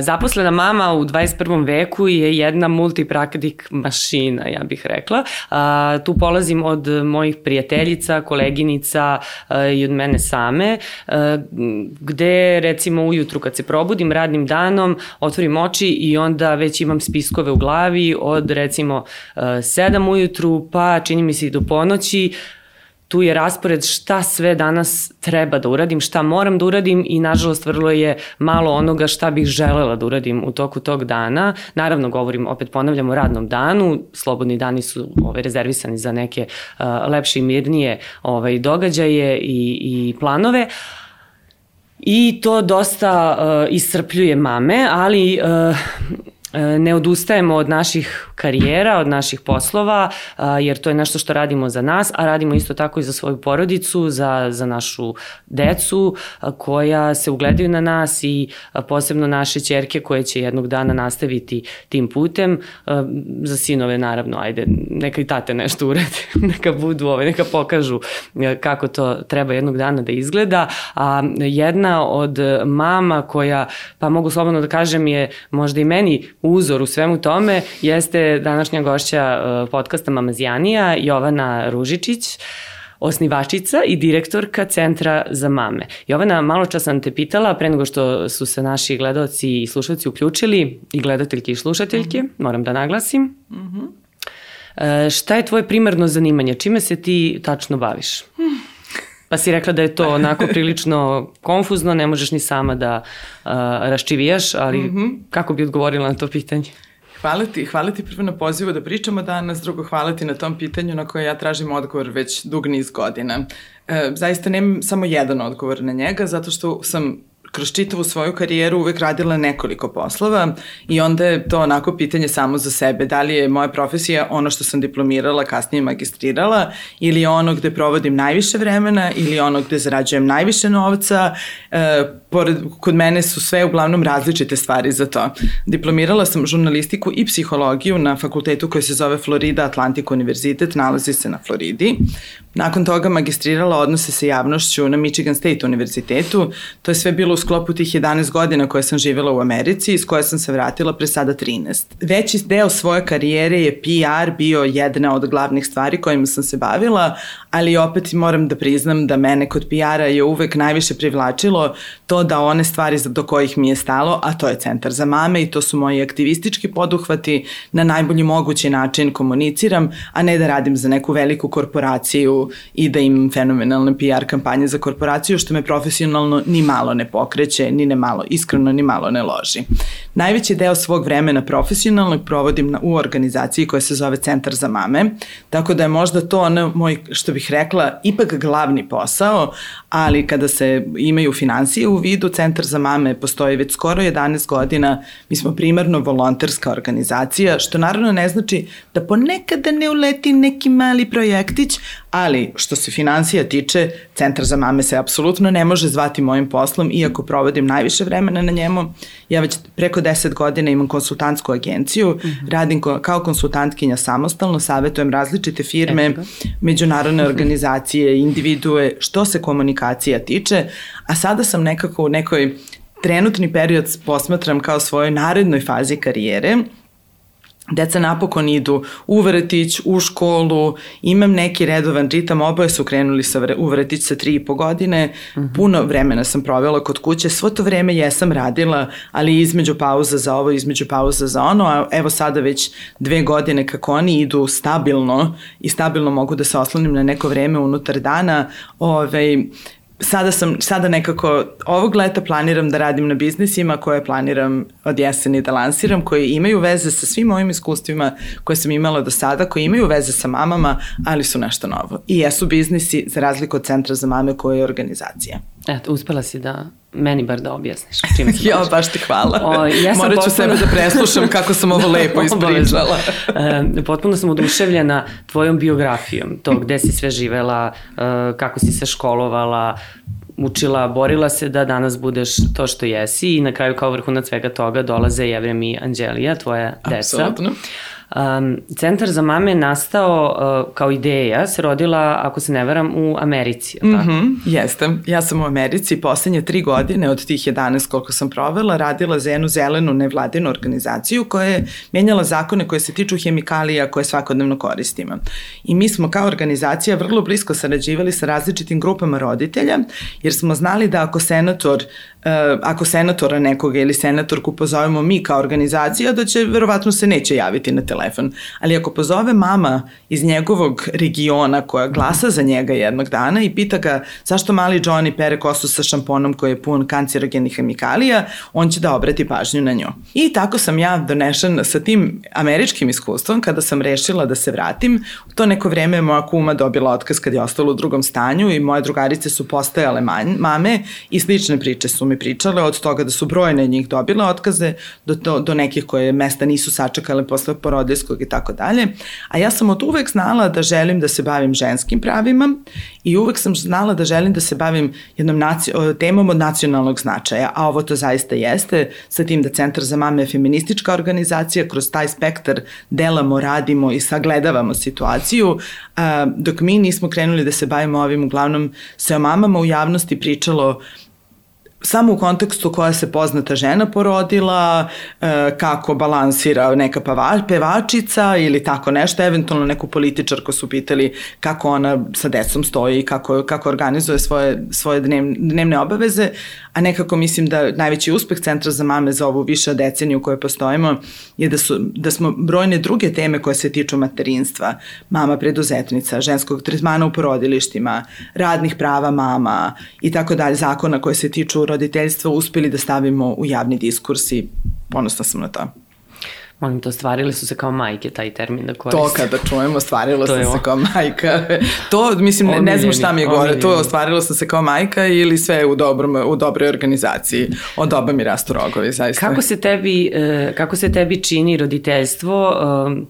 Zaposlena mama u 21. veku je jedna multipraktik mašina, ja bih rekla. Tu polazim od mojih prijateljica, koleginica i od mene same, gde recimo ujutru kad se probudim radnim danom, otvorim oči i onda već imam spiskove u glavi od recimo 7 ujutru pa čini mi se i do ponoći, tu je raspored šta sve danas treba da uradim, šta moram da uradim i nažalost vrlo je malo onoga šta bih želela da uradim u toku tog dana. Naravno govorim, opet ponavljam o radnom danu, slobodni dani su ovaj, rezervisani za neke uh, lepše i mirnije ovaj, događaje i, i planove. I to dosta uh, iscrpljuje mame, ali uh, ne odustajemo od naših karijera, od naših poslova, jer to je nešto što radimo za nas, a radimo isto tako i za svoju porodicu, za, za našu decu koja se ugledaju na nas i posebno naše čerke koje će jednog dana nastaviti tim putem. Za sinove naravno, ajde, neka i tate nešto urede, neka budu, ovaj, neka pokažu e, kako to treba jednog dana da izgleda. A jedna od mama koja, pa mogu slobodno da kažem, je možda i meni uzor u svemu tome jeste današnja gošća e, podcasta Mamazijanija, Jovana Ružičić, osnivačica i direktorka Centra za mame. Jovana, malo čas sam te pitala, pre nego što su se naši gledalci i slušalci uključili, i gledateljke i slušateljke, mm -hmm. moram da naglasim. Mm -hmm. E, šta je tvoje primarno zanimanje? Čime se ti tačno baviš? Mm. Pa si rekla da je to onako prilično konfuzno, ne možeš ni sama da uh, raščivijaš, ali mm -hmm. kako bi odgovorila na to pitanje? Hvala ti, hvala ti prvo na pozivu da pričamo danas, drugo hvala ti na tom pitanju na koje ja tražim odgovor već dug niz godina. E, zaista nemam samo jedan odgovor na njega, zato što sam kroz čitavu svoju karijeru uvek radila nekoliko poslova i onda je to onako pitanje samo za sebe. Da li je moja profesija ono što sam diplomirala, kasnije magistrirala ili ono gde provodim najviše vremena ili ono gde zarađujem najviše novca. E, pored, kod mene su sve uglavnom različite stvari za to. Diplomirala sam žurnalistiku i psihologiju na fakultetu koji se zove Florida Atlantic Univerzitet, nalazi se na Floridi. Nakon toga magistrirala odnose sa javnošću na Michigan State univerzitetu. To je sve bilo u sklopu tih 11 godina koje sam živjela u Americi, iz koje sam se vratila pre sada 13. Veći deo svoje karijere je PR bio jedna od glavnih stvari kojima sam se bavila, ali opet moram da priznam da mene kod PR-a je uvek najviše privlačilo to da one stvari do kojih mi je stalo, a to je centar za mame i to su moji aktivistički poduhvati, na najbolji mogući način komuniciram, a ne da radim za neku veliku korporaciju i da imam fenomenalne PR kampanje za korporaciju, što me profesionalno ni malo ne pokreće, ni ne malo, iskreno ni malo ne loži. Najveći deo svog vremena profesionalnog provodim na, u organizaciji koja se zove Centar za mame, tako da je možda to ono moj, što bih rekla, ipak glavni posao, ali kada se imaju financije u vidu, Centar za mame postoji već skoro 11 godina, mi smo primarno volonterska organizacija, što naravno ne znači da ponekada ne uleti neki mali projektić, ali što se financija tiče, Centar za mame se apsolutno ne može zvati mojim poslom, iako provodim najviše vremena na njemu. Ja već preko 10 godina imam konsultantsku agenciju, mm -hmm. radim kao konsultantkinja samostalno, savetujem različite firme, međunarodne organizacije, individue, što se komunikacija tiče, a sada sam nekako u nekoj trenutni period posmatram kao svojoj narednoj fazi karijere, Deca napokon idu u vrtić, u školu, imam neki redovan ritam, oboje su krenuli sa vre, u vrtić sa tri i po godine, uh mhm. -huh. puno vremena sam provela kod kuće, svo to vreme jesam radila, ali između pauza za ovo, između pauza za ono, a evo sada već dve godine kako oni idu stabilno i stabilno mogu da se oslonim na neko vreme unutar dana, ovaj, sada sam, sada nekako ovog leta planiram da radim na biznisima koje planiram od jeseni da lansiram, koji imaju veze sa svim ovim iskustvima koje sam imala do sada, koji imaju veze sa mamama, ali su nešto novo. I jesu biznisi za razliku od Centra za mame koje je organizacija. Eto, uspela si da meni bar da objasniš čime se Ja, baš ti hvala. O, ja Morat ću potpuno... sebe da preslušam kako sam ovo lepo ispričala. e, potpuno sam oduševljena tvojom biografijom, to gde si sve živela, e, kako si se školovala, učila, borila se da danas budeš to što jesi i na kraju kao vrhunac svega toga dolaze Jevrem i Anđelija, tvoja deca. Apsolutno. Um, Centar za mame je nastao uh, kao ideja, se rodila, ako se ne varam, u Americi. Mm -hmm, jeste. Ja sam u Americi poslednje tri godine od tih 11 koliko sam provela radila za jednu zelenu nevladinu organizaciju koja je menjala zakone koje se tiču hemikalija koje svakodnevno koristimo. I mi smo kao organizacija vrlo blisko sarađivali sa različitim grupama roditelja jer smo znali da ako senator uh, ako senatora nekoga ili senatorku pozovemo mi kao organizacija da će verovatno se neće javiti na telefon telefon. Ali ako pozove mama iz njegovog regiona koja glasa za njega jednog dana i pita ga zašto mali Johnny pere kosu sa šamponom koji je pun kancerogenih hemikalija, on će da obrati pažnju na nju. I tako sam ja donešen sa tim američkim iskustvom kada sam rešila da se vratim. U to neko vreme moja kuma dobila otkaz kad je ostala u drugom stanju i moje drugarice su postajale manj, mame i slične priče su mi pričale od toga da su brojne njih dobile otkaze do, do, do nekih koje mesta nisu sačekale posle porode roditeljskog i tako dalje. A ja sam od uvek znala da želim da se bavim ženskim pravima i uvek sam znala da želim da se bavim jednom temom od nacionalnog značaja, a ovo to zaista jeste, sa tim da Centar za mame je feministička organizacija, kroz taj spektar delamo, radimo i sagledavamo situaciju, dok mi nismo krenuli da se bavimo ovim, uglavnom se o mamama u javnosti pričalo uh, samo u kontekstu koja se poznata žena porodila, e, kako balansira neka pevačica ili tako nešto, eventualno neku političarku su pitali kako ona sa decom stoji kako, kako organizuje svoje, svoje dnev, dnevne obaveze, a nekako mislim da najveći uspeh Centra za mame za ovu više deceniju koje postojimo je da, su, da smo brojne druge teme koje se tiču materinstva, mama preduzetnica, ženskog tretmana u porodilištima, radnih prava mama i tako dalje, zakona koje se tiču roditeljstva uspeli da stavimo u javni diskurs i ponosna sam na to. Molim to, ostvarile su se kao majke, taj termin da koriste. To kada čujemo, ostvarilo sam se kao majka. To, mislim, ne, ne znam šta mi je gore, to ostvarilo sam se kao majka ili sve u, dobrom, u dobroj organizaciji. Od oba mi rastu rogovi, zaista. Kako se tebi, e, kako se tebi čini roditeljstvo um,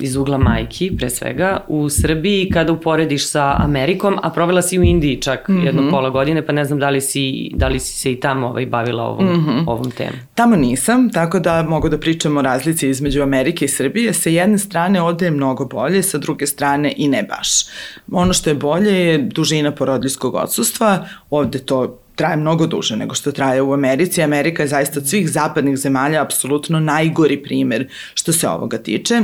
iz ugla majki, pre svega, u Srbiji kada uporediš sa Amerikom, a provela si u Indiji čak mm -hmm. jedno pola godine, pa ne znam da li si, da li si se i tamo ovaj, bavila ovom, mm -hmm. ovom temom. Tamo nisam, tako da mogu da pričam o razlici između Amerike i Srbije. Sa jedne strane ovde je mnogo bolje, sa druge strane i ne baš. Ono što je bolje je dužina porodljskog odsustva, ovde to traje mnogo duže nego što traje u Americi. Amerika je zaista od svih zapadnih zemalja apsolutno najgori primer što se ovoga tiče.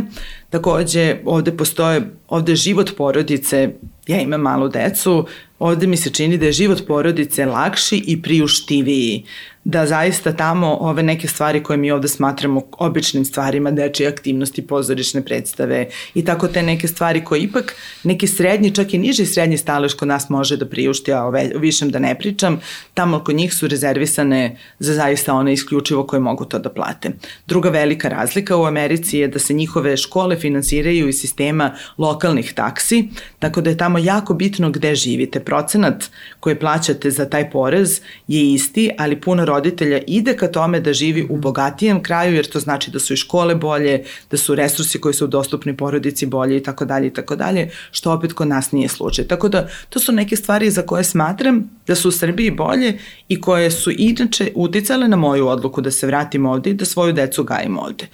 Takođe, ovde postoje, ovde život porodice, ja imam malu decu, ovde mi se čini da je život porodice lakši i priuštiviji da zaista tamo ove neke stvari koje mi ovde smatramo običnim stvarima, dečije aktivnosti, pozorišne predstave i tako te neke stvari koje ipak neki srednji, čak i niži srednji stalež kod nas može da priušti, a o višem da ne pričam, tamo kod njih su rezervisane za zaista one isključivo koje mogu to da plate. Druga velika razlika u Americi je da se njihove škole finansiraju iz sistema lokalnih taksi, tako da je tamo jako bitno gde živite. Procenat koji plaćate za taj porez je isti, ali puno roditelja ide ka tome da živi u bogatijem kraju, jer to znači da su i škole bolje, da su resursi koji su dostupni porodici bolje i tako dalje i tako dalje, što opet kod nas nije slučaj. Tako da to su neke stvari za koje smatram da su u Srbiji bolje i koje su inače uticale na moju odluku da se vratim ovde i da svoju decu gajim ovde.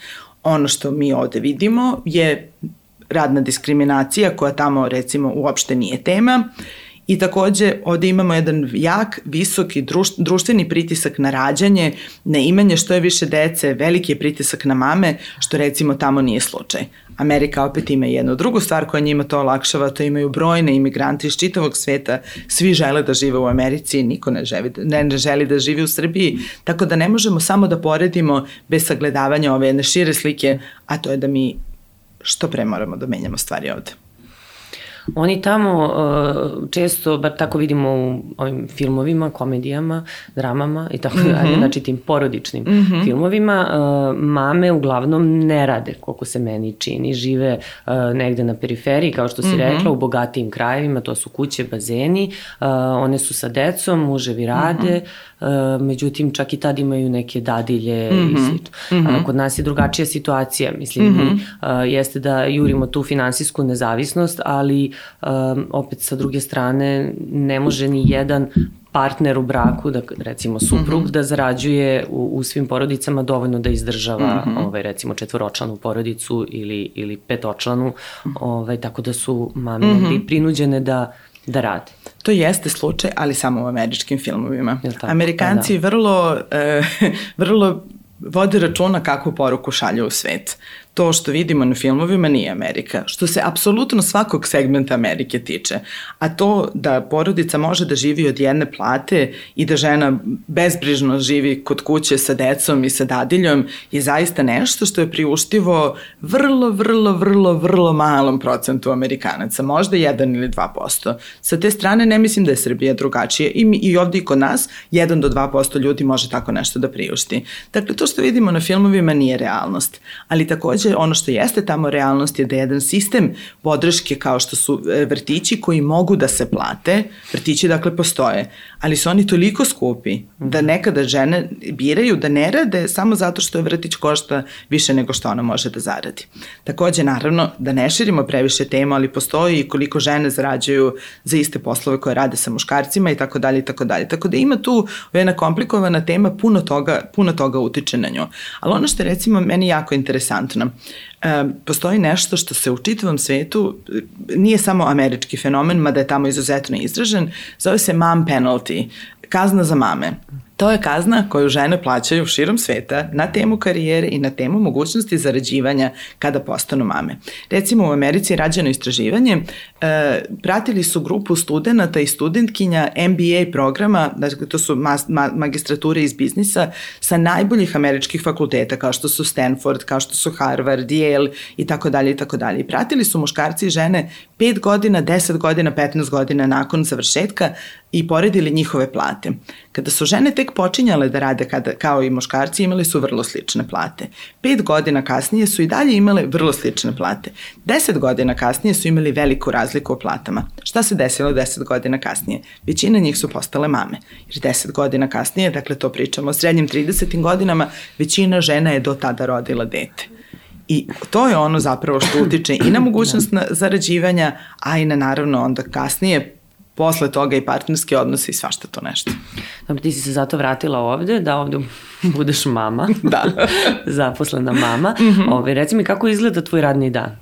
Ono što mi ovde vidimo je radna diskriminacija koja tamo recimo uopšte nije tema I takođe ovde imamo jedan jak, visoki društveni pritisak na rađanje, na imanje što je više dece, veliki je pritisak na mame, što recimo tamo nije slučaj. Amerika opet ima jednu drugu stvar koja njima to olakšava, to imaju brojne imigranti iz čitavog sveta, svi žele da žive u Americi, niko ne, želi, ne, ne želi da živi u Srbiji, tako da ne možemo samo da poredimo bez sagledavanja ove jedne šire slike, a to je da mi što pre moramo da menjamo stvari ovde. Oni tamo uh, često, bar tako vidimo u ovim filmovima, komedijama, dramama i tako mm -hmm. dalje, znači tim porodičnim mm -hmm. filmovima, uh, mame uglavnom ne rade, koliko se meni čini, žive uh, negde na periferiji, kao što si mm -hmm. rekla, u bogatijim krajevima, to su kuće, bazeni, one su sa decom, muževi rade, mm -hmm. Uh, međutim čak i tad imaju neke dadilje mm -hmm. i mhm. slično. Mm -hmm. kod nas je drugačija situacija, mislim, mm -hmm. uh, jeste da jurimo tu finansijsku nezavisnost, ali um, opet sa druge strane ne može ni jedan partner u braku, da recimo suprug, mm -hmm. da zarađuje u, u svim porodicama dovoljno da izdržava mm -hmm. ovaj, recimo četvoročlanu porodicu ili, ili petočlanu, ovaj, tako da su mame mm -hmm. prinuđene da da rade. To jeste slučaj, ali samo u američkim filmovima. Amerikanci pa da. vrlo, e, vrlo vode računa kakvu poruku šalju u svet to što vidimo na filmovima nije Amerika, što se apsolutno svakog segmenta Amerike tiče. A to da porodica može da živi od jedne plate i da žena bezbrižno živi kod kuće sa decom i sa dadiljom je zaista nešto što je priuštivo vrlo, vrlo, vrlo, vrlo malom procentu Amerikanaca, možda 1 ili 2%. Sa te strane ne mislim da je Srbija drugačije i, mi, i ovdje i kod nas 1 do 2% ljudi može tako nešto da priušti. Dakle, to što vidimo na filmovima nije realnost, ali takođe takođe ono što jeste tamo realnost je da jedan sistem podrške kao što su e, vrtići koji mogu da se plate, vrtići dakle postoje, ali su oni toliko skupi da mhm. nekada žene biraju da ne rade samo zato što je vrtić košta više nego što ona može da zaradi. Takođe, naravno, da ne širimo previše tema, ali postoji i koliko žene zarađuju za iste poslove koje rade sa muškarcima i tako dalje i tako dalje. Tako da ima tu jedna komplikovana tema, puno toga, puno toga utiče na nju. Ali ono što je recimo meni jako interesantno, postoji nešto što se u čitavom svetu, nije samo američki fenomen, mada je tamo izuzetno izražen, zove se mom penalty, kazna za mame. To je kazna koju žene plaćaju širom sveta na temu karijere i na temu mogućnosti zarađivanja kada postanu mame. Recimo u Americi je rađeno istraživanje, e, pratili su grupu studenta i studentkinja MBA programa, dakle to su ma, ma, magistrature iz biznisa sa najboljih američkih fakulteta kao što su Stanford, kao što su Harvard, Yale i tako dalje i tako dalje. Pratili su muškarci i žene 5 godina, 10 godina, 15 godina nakon završetka i poredili njihove plate. Kada su žene tek počinjale da rade kada, kao i muškarci, imali su vrlo slične plate. Pet godina kasnije su i dalje imale vrlo slične plate. Deset godina kasnije su imali veliku razliku u platama. Šta se desilo deset godina kasnije? Većina njih su postale mame. Jer deset godina kasnije, dakle to pričamo o srednjim 30. godinama, većina žena je do tada rodila dete. I to je ono zapravo što utiče i na mogućnost na zarađivanja, a i na naravno onda kasnije posle toga i partnerske odnose i svašta to nešto. Dobro, ti si se zato vratila ovde, da ovde budeš mama. da. Zaposlena mama. Mm -hmm. Ove, reci mi kako izgleda tvoj radni dan?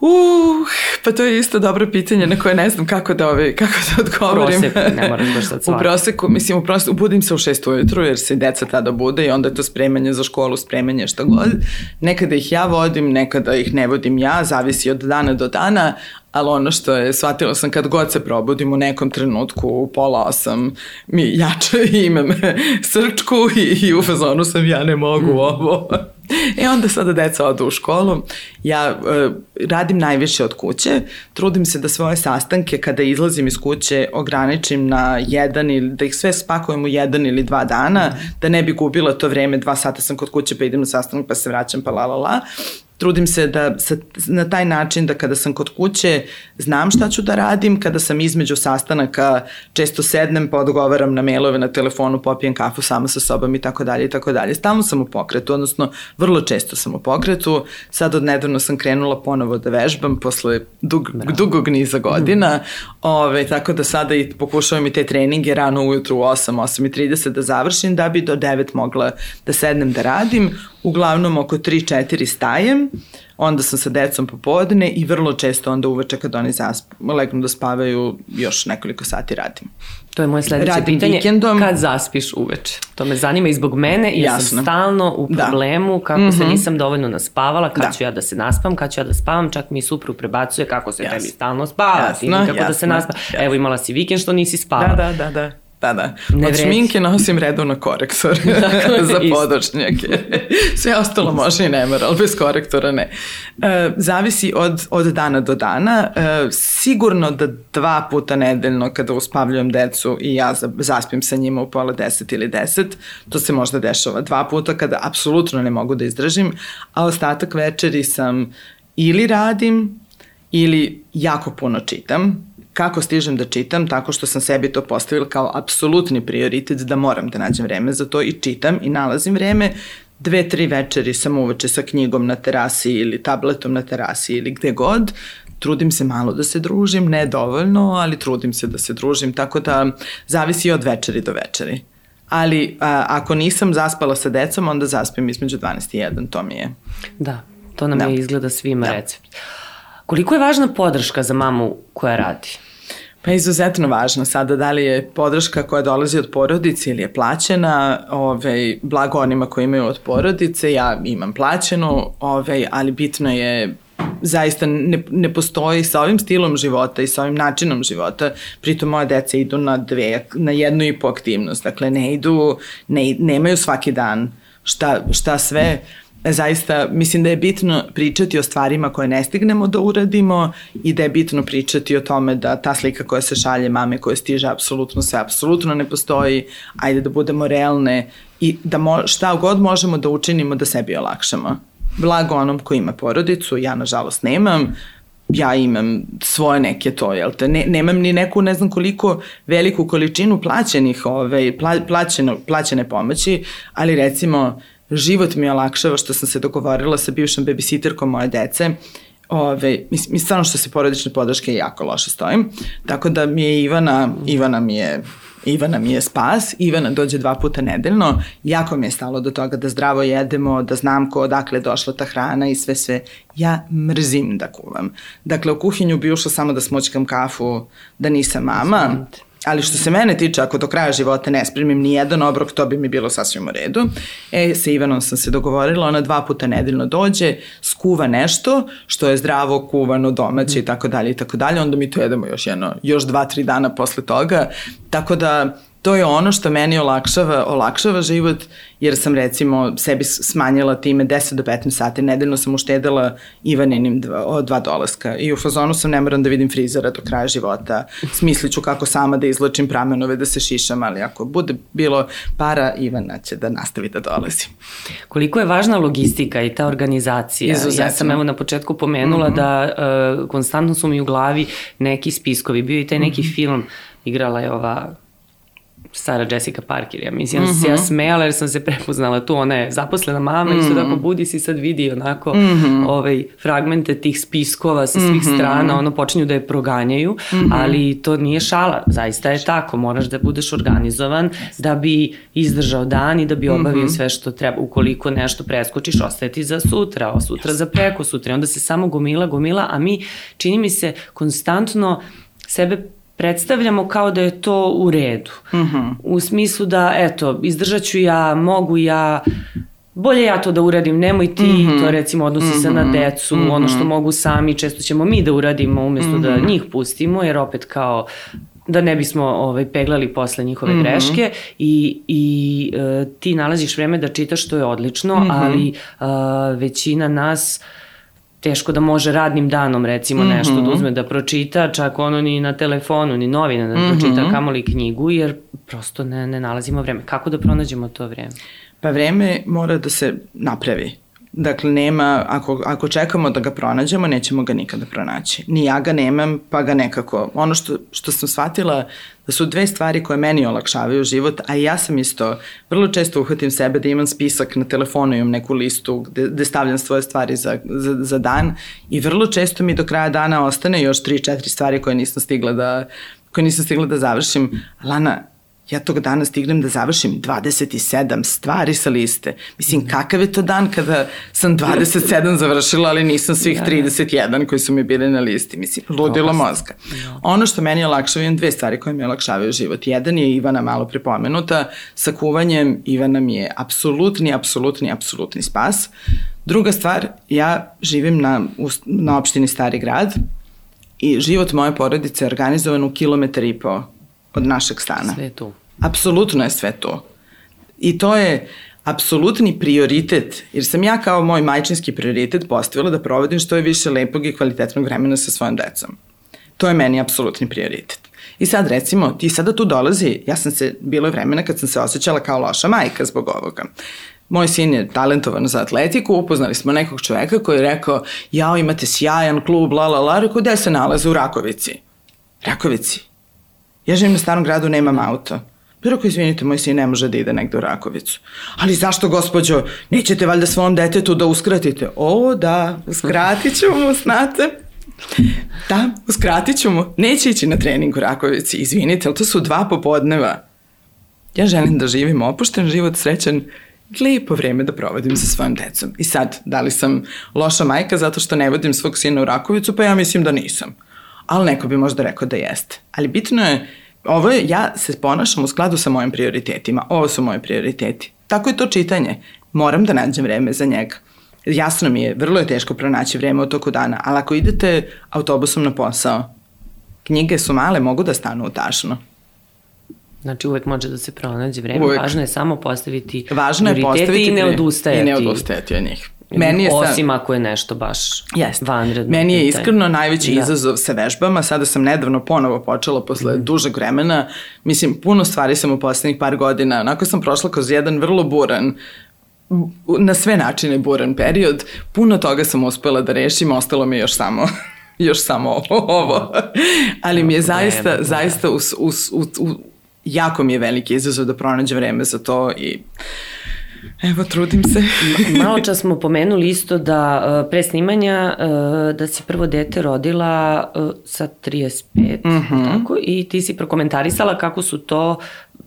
Uh, pa to je isto dobro pitanje na koje ne znam kako da, ove, kako da odgovorim. U proseku, ne moraš baš sad U proseku, mislim, u proseku, budim se u šest ujutru jer se deca tada bude i onda je to spremanje za školu, spremanje šta god. Nekada ih ja vodim, nekada ih ne vodim ja, zavisi od dana do dana, ali ono što je, shvatila sam kad god se probudim u nekom trenutku u pola osam mi jače imam srčku i, i u fazonu sam ja ne mogu mm. ovo. E onda sada deca odu u školu, ja e, radim najviše od kuće, trudim se da svoje sastanke kada izlazim iz kuće ograničim na jedan ili da ih sve spakujem u jedan ili dva dana, mm. da ne bi gubila to vreme, dva sata sam kod kuće pa idem na sastanak pa se vraćam pa la la la trudim se da sa, na taj način da kada sam kod kuće znam šta ću da radim, kada sam između sastanaka često sednem pa odgovaram na mailove na telefonu, popijem kafu sama sa sobom i tako dalje i tako dalje. Stalno sam u pokretu, odnosno vrlo često sam u pokretu. Sad od nedavno sam krenula ponovo da vežbam posle dug, dugog niza godina, mm. ove, tako da sada i pokušavam i te treninge rano ujutru u 8, 8.30 da završim da bi do 9 mogla da sednem da radim uglavnom oko 3-4 stajem, onda sam sa decom popodne i vrlo često onda uveče kad oni zasp, legnu da spavaju još nekoliko sati radim. To je moje sledeće radim pitanje. Vikendom. Kad zaspiš uveče? To me zanima i zbog mene i ja sam stalno u da. problemu da. kako mm -hmm. se mhm. nisam dovoljno naspavala, kad da. ću ja da se naspam, kad ću ja da spavam, čak mi suprug prebacuje kako se jasno. tebi stalno spava, jasno, ti nikako jasno, da se naspa. Jasno. Evo imala si vikend što nisi spavala. Da, da, da, da. Da, da. Ne Od šminke nosim redovno korektor za podočnjake. Sve ostalo može i ne mora, ali bez korektora ne. E, zavisi od, od dana do dana. E, sigurno da dva puta nedeljno kada uspavljujem decu i ja zaspim sa njima u pola deset ili deset, to se možda dešava dva puta kada apsolutno ne mogu da izdržim, a ostatak večeri sam ili radim ili jako puno čitam, Kako stižem da čitam? Tako što sam sebi to postavila kao apsolutni prioritet da moram da nađem vreme za to i čitam i nalazim vreme. Dve, tri večeri sam uveče sa knjigom na terasi ili tabletom na terasi ili gde god. trudim se malo da se družim, ne dovoljno, ali trudim se da se družim, tako da zavisi od večeri do večeri. Ali a, ako nisam zaspala sa decom, onda zaspim između 12 i 1, to mi je. Da, to nam da. je izgleda svima da. recept. Koliko je važna podrška za mamu koja radi? Pa izuzetno važno sada da li je podrška koja dolazi od porodice ili je plaćena, ovaj, blago onima koji imaju od porodice, ja imam plaćenu, ovaj, ali bitno je zaista ne, ne postoji sa ovim stilom života i sa ovim načinom života, pritom moje deca idu na dve, na jednu i po aktivnost, dakle ne idu, ne, nemaju svaki dan šta, šta sve, zaista mislim da je bitno pričati o stvarima koje ne stignemo da uradimo i da je bitno pričati o tome da ta slika koja se šalje mame koja stiže apsolutno sve apsolutno ne postoji, ajde da budemo realne i da mo, šta god možemo da učinimo da sebi olakšamo. Blago onom ko ima porodicu, ja nažalost nemam, ja imam svoje neke to, jel te, ne, nemam ni neku ne znam koliko veliku količinu plaćenih, ovaj, pla, plaćeno, plaćene pomoći, ali recimo život mi olakšava što sam se dogovorila sa bivšom babysitterkom moje dece, Ove, mislim, mi stvarno što se porodične podrške jako loše stojim, tako da mi je Ivana, Ivana mi je Ivana mi je spas, Ivana dođe dva puta nedeljno, jako mi je stalo do toga da zdravo jedemo, da znam ko odakle došla ta hrana i sve sve. Ja mrzim da kuvam. Dakle, u kuhinju bi ušla samo da smoćkam kafu, da nisam mama. Smijete Ali što se mene tiče, ako do kraja života ne spremim ni jedan obrok, to bi mi bilo sasvim u redu. E, sa Ivanom sam se dogovorila, ona dva puta nedeljno dođe, skuva nešto što je zdravo, kuvano, domaće i tako dalje i tako dalje, onda mi to jedemo još jedno, još dva, tri dana posle toga. Tako da to je ono što meni olakšava, olakšava život, jer sam recimo sebi smanjila time 10 do 15 sati, nedeljno sam uštedela Ivaninim dva, dva dolaska i u fazonu sam ne moram da vidim frizera do kraja života, smisliću kako sama da izlačim pramenove, da se šišam, ali ako bude bilo para, Ivana će da nastavi da dolazi. Koliko je važna logistika i ta organizacija? Izuzetno. Ja sam evo na početku pomenula mm -hmm. da uh, konstantno su mi u glavi neki spiskovi, bio i taj neki mm -hmm. film, igrala je ova Sara Jessica Parker, ja mislim, mm -hmm. se ja mhm. smejala jer sam se prepoznala tu, ona je zaposlena mama mm -hmm. isto tako budi si sad vidi onako mm -hmm. ovaj, fragmente tih spiskova sa svih mm -hmm. strana, ono počinju da je proganjaju, mm -hmm. ali to nije šala, zaista je tako, moraš da budeš organizovan da bi izdržao dan i da bi obavio mm -hmm. sve što treba, ukoliko nešto preskočiš, ostaje ti za sutra, o sutra za preko sutra, onda se samo gomila, gomila, a mi, čini mi se, konstantno sebe predstavljamo kao da je to u redu. Mm -hmm. U smislu da, eto, izdržat ću ja, mogu ja, bolje ja to da uradim, nemoj ti, mm -hmm. to recimo odnosi mm -hmm. se na mhm. decu, mm -hmm. ono što mogu sami, često ćemo mi da uradimo umesto mm -hmm. da mhm. njih pustimo, jer opet kao da ne bismo ovaj, peglali posle njihove mm -hmm. greške i, i e, ti nalaziš vreme da čitaš što je odlično, mm -hmm. ali e, većina nas teško da može radnim danom recimo mm -hmm. nešto da uzme da pročita, čak ono ni na telefonu, ni novine da mm -hmm. pročita kamoli knjigu, jer prosto ne, ne nalazimo vreme. Kako da pronađemo to vreme? Pa vreme mora da se napravi. Dakle, nema, ako, ako čekamo da ga pronađemo, nećemo ga nikada pronaći. Ni ja ga nemam, pa ga nekako, ono što, što sam shvatila, da su dve stvari koje meni olakšavaju život, a ja sam isto, vrlo često uhvatim sebe da imam spisak na telefonu, imam neku listu gde, gde stavljam svoje stvari za, za, za dan i vrlo često mi do kraja dana ostane još tri, četiri stvari koje nisam stigla da, koje nisam stigla da završim. Lana, ja tog dana stignem da završim 27 stvari sa liste. Mislim, kakav je to dan kada sam 27 završila, ali nisam svih 31 da, da. koji su mi bili na listi. Mislim, ludilo mozga. Da. Ono što meni olakšava, imam dve stvari koje mi olakšavaju život. Jedan je Ivana malo prepomenuta, sa kuvanjem Ivana mi je apsolutni, apsolutni, apsolutni spas. Druga stvar, ja živim na, na opštini Stari grad i život moje porodice je organizovan u kilometar i po od našeg stana. Sve tu. Apsolutno je sve to. I to je apsolutni prioritet, jer sam ja kao moj majčinski prioritet postavila da provodim što je više lepog i kvalitetnog vremena sa svojom decom. To je meni apsolutni prioritet. I sad recimo, ti sada tu dolazi, ja sam se, bilo je vremena kad sam se osjećala kao loša majka zbog ovoga. Moj sin je talentovan za atletiku, upoznali smo nekog čoveka koji je rekao, jao imate sjajan klub, la la la, rekao, gde se nalaze u Rakovici? Rakovici. Ja živim na starom gradu, nemam auto. Pa rekao, izvinite, moj sin ne može da ide negde u Rakovicu. Ali zašto, gospođo, nećete valjda svom detetu da uskratite? O, da, uskratit ću mu, znate. Da, uskratit ću mu. Neće ići na trening u Rakovici, izvinite, ali to su dva popodneva. Ja želim da živim opušten život, srećan, lepo vreme da provodim sa svojim decom. I sad, da li sam loša majka zato što ne vodim svog sina u Rakovicu, pa ja mislim da nisam. Ali neko bi možda rekao da jeste. Ali bitno je, ovo je, ja se ponašam u skladu sa mojim prioritetima. Ovo su moji prioriteti. Tako je to čitanje. Moram da nađem vreme za njega. Jasno mi je, vrlo je teško pronaći vreme u toku dana, ali ako idete autobusom na posao, knjige su male, mogu da stanu u tašno. Znači uvek može da se pronađe vreme, Uvek. važno je samo postaviti Važno je prioritete postaviti i ne odustajati. I ne odustajati od njih. Meni je sad- Osim ako je nešto baš Jeste. vanredno. Meni je iskreno najveći Da. izazov sa vežbama. Sada sam nedavno ponovo počela posle mm. dužeg vremena. Mislim, puno stvari sam u poslednjih par godina. Onako sam prošla kroz jedan vrlo buran na sve načine buran period. Puno toga sam uspela da rešim, ostalo mi je još samo još samo ovo. Ali mi je zaista, Vreme, da. zaista us, us, us, us, jako mi je veliki izazov da pronađem vreme za to i evo, trudim se. Malo čas smo pomenuli isto da uh, pre snimanja uh, da si prvo dete rodila uh, sa 35, mm. -hmm. tako, i ti si prokomentarisala kako su to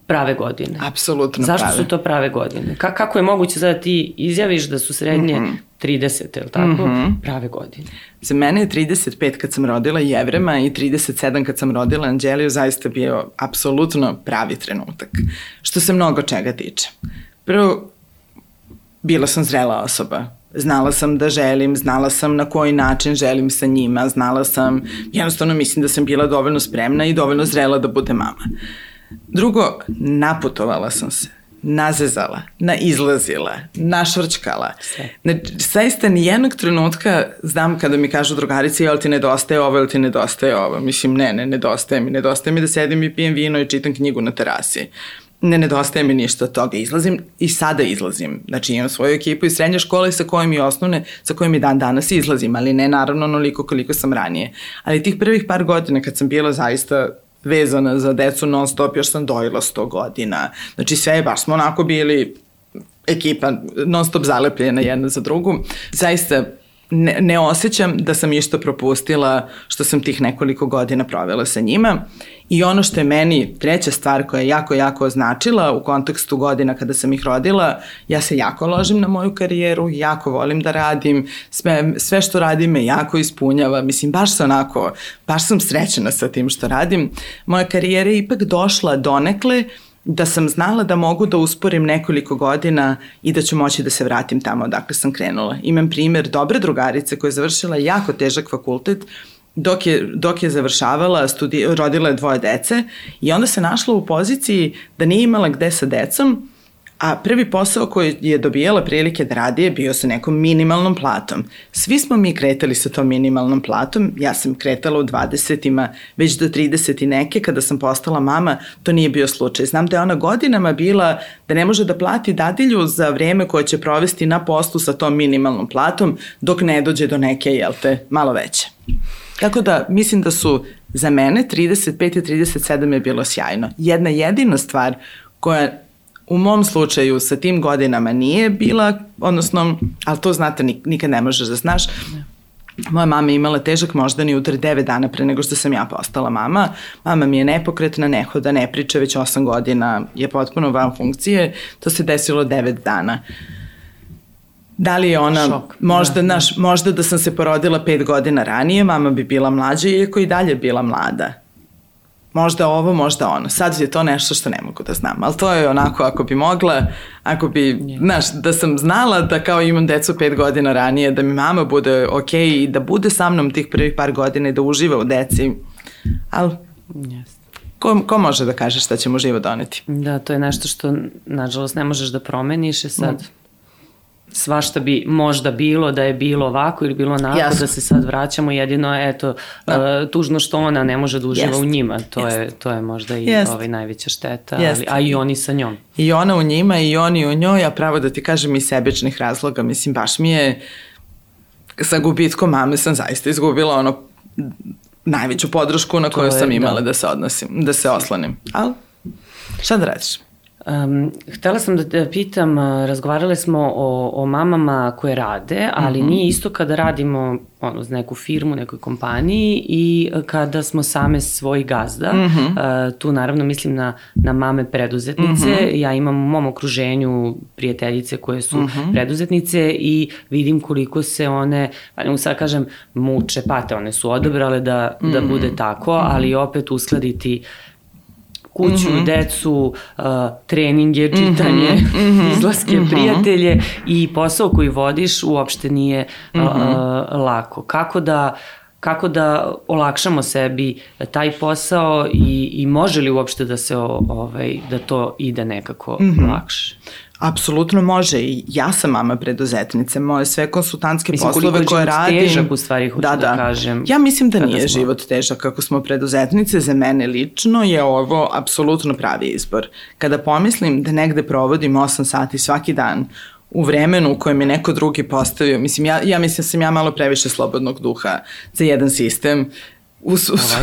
prave godine. Apsolutno Zašto prave. su to prave godine? Ka kako je moguće da ti izjaviš da su srednje mm -hmm. 30, je li tako? Mm -hmm. Prave godine. Za mene je 35 kad sam rodila Jevrema i 37 kad sam rodila Anđeliju zaista bio apsolutno pravi trenutak. Što se mnogo čega tiče. Prvo, bila sam zrela osoba. Znala sam da želim, znala sam na koji način želim sa njima, znala sam, jednostavno mislim da sam bila dovoljno spremna i dovoljno zrela da bude mama. Drugo, naputovala sam se nazezala, naizlazila, našvrčkala. Znači, zaista ni jednog trenutka znam kada mi kažu drugarice, jel ti nedostaje ovo, jel ti nedostaje ovo. Mislim, ne, ne, nedostaje mi. Nedostaje mi da sedim i pijem vino i čitam knjigu na terasi. Ne nedostaje mi ništa od toga. Izlazim i sada izlazim. Znači imam svoju ekipu iz srednje škole sa kojim i osnovne, sa kojim i dan danas izlazim, ali ne naravno onoliko koliko sam ranije. Ali tih prvih par godina kad sam bila zaista vezana za decu non stop, još sam dojela 100 godina. Znači sve baš smo onako bili ekipa non stop zalepljena jedna za drugu. Zaista ne, ne osjećam da sam išta propustila što sam tih nekoliko godina provela sa njima. I ono što je meni treća stvar koja je jako, jako označila u kontekstu godina kada sam ih rodila, ja se jako ložim na moju karijeru, jako volim da radim, sve, sve što radim me jako ispunjava, mislim, baš se onako, baš sam srećena sa tim što radim. Moja karijera je ipak došla donekle da sam znala da mogu da usporim nekoliko godina i da ću moći da se vratim tamo odakle sam krenula. Imam primer dobre drugarice koja je završila jako težak fakultet, dok je, dok je završavala, studi, rodila je dvoje dece i onda se našla u poziciji da nije imala gde sa decom, a prvi posao koji je dobijala prilike da radi je bio sa nekom minimalnom platom. Svi smo mi kretali sa tom minimalnom platom, ja sam kretala u 20-ima, već do 30 i neke, kada sam postala mama, to nije bio slučaj. Znam da je ona godinama bila da ne može da plati dadilju za vreme koje će provesti na poslu sa tom minimalnom platom, dok ne dođe do neke, jel te, malo veće. Tako da mislim da su za mene 35 i 37 je bilo sjajno. Jedna jedina stvar koja u mom slučaju sa tim godinama nije bila, odnosno, ali to znate, nik- nikad ne možeš da znaš, Moja mama je imala težak moždani udar 9 dana pre nego što sam ja postala mama. Mama mi je nepokretna, ne hoda, ne priča, već 8 godina je potpuno van funkcije. To se desilo 9 dana. Da li je ona, Šok, možda, da, da, naš, možda da sam se porodila 5 godina ranije, mama bi bila mlađa, iako i dalje bila mlada. Možda ovo, možda ono. Sad je to nešto što ne mogu da znam, ali to je onako ako bi mogla, ako bi, znaš, da sam znala da kao imam decu pet godina ranije, da mi mama bude okej okay i da bude sa mnom tih prvih par godina i da uživa u deci, ali Jeste. ko, ko može da kaže šta će mu život doneti? Da, to je nešto što, nažalost, ne možeš da promeniš i sad Mm. Svašta bi možda bilo da je bilo ovako ili bilo onako, Jasno. da se sad vraćamo, jedino eto, da. tužno što ona ne može da uživa Jest. u njima, to Jest. je, to je možda i Jest. ovaj, najveća šteta, Jest. ali, a i oni sa njom. I ona u njima i oni u njoj, a pravo da ti kažem iz sebičnih razloga, mislim, baš mi je sa gubitkom mame sam zaista izgubila ono najveću podršku na koju je, sam imala da. da. da se odnosim, da se oslanim. Ali, šta da radiš? Um, htela sam da te pitam, razgovarale smo o, o mamama koje rade, ali mm -hmm. nije isto kada radimo ono, za neku firmu, nekoj kompaniji i kada smo same svoj gazda. Mm -hmm. uh, tu naravno mislim na, na mame preduzetnice. Mm -hmm. Ja imam u mom okruženju prijateljice koje su mm -hmm. preduzetnice i vidim koliko se one, pa ne sad kažem, muče, pate, one su odabrale da, mm -hmm. da bude tako, ali opet uskladiti uh, kuću, mm -hmm. decu, uh, treninge, čitanje, mm -hmm. izlaske, mm -hmm. prijatelje i posao koji vodiš uopšte nije mm -hmm. uh, lako. Kako da kako da olakšamo sebi taj posao i, i može li uopšte da se ovaj da to ide nekako mm -hmm. lakše? Apsolutno može i ja sam mama preduzetnice, moje sve konsultantske mislim, poslove koje radim. Mislim, težak u stvari, hoću da, da, da kažem. Ja mislim da nije smo... život težak kako smo preduzetnice, za mene lično je ovo apsolutno pravi izbor. Kada pomislim da negde provodim 8 sati svaki dan u vremenu u kojem je neko drugi postavio, mislim, ja, ja mislim da sam ja malo previše slobodnog duha za jedan sistem, Us, us.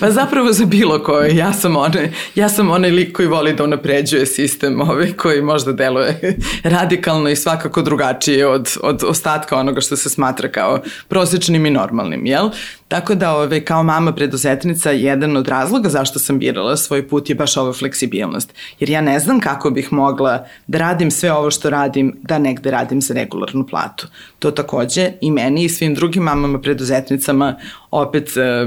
pa zapravo za bilo koje. Ja sam, one, ja sam onaj lik koji voli da unapređuje sistem ovaj, koji možda deluje radikalno i svakako drugačije od, od ostatka onoga što se smatra kao prosečnim i normalnim, jel? Tako da ove, kao mama preduzetnica, jedan od razloga zašto sam birala svoj put je baš ova fleksibilnost. Jer ja ne znam kako bih mogla da radim sve ovo što radim, da negde radim za regularnu platu. To takođe i meni i svim drugim mamama preduzetnicama opet e,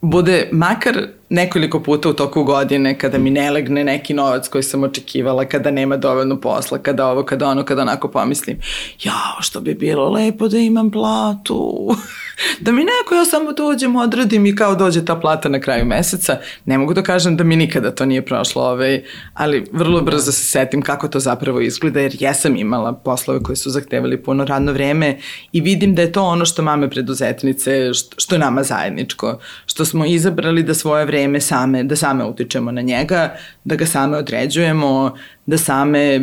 bude makar nekoliko puta u toku godine kada mi ne legne neki novac koji sam očekivala, kada nema dovoljno posla, kada ovo, kada ono, kada onako pomislim, jao, što bi bilo lepo da imam platu, da mi neko, ja samo dođem, odradim i kao dođe ta plata na kraju meseca. Ne mogu da kažem da mi nikada to nije prošlo, ovaj, ali vrlo brzo se setim kako to zapravo izgleda, jer jesam imala poslove koji su zahtevali puno radno vreme i vidim da je to ono što mame preduzetnice, što, što je nama zajedničko, što smo izabrali da svoje vreme same, da same utičemo na njega, da ga same određujemo, da same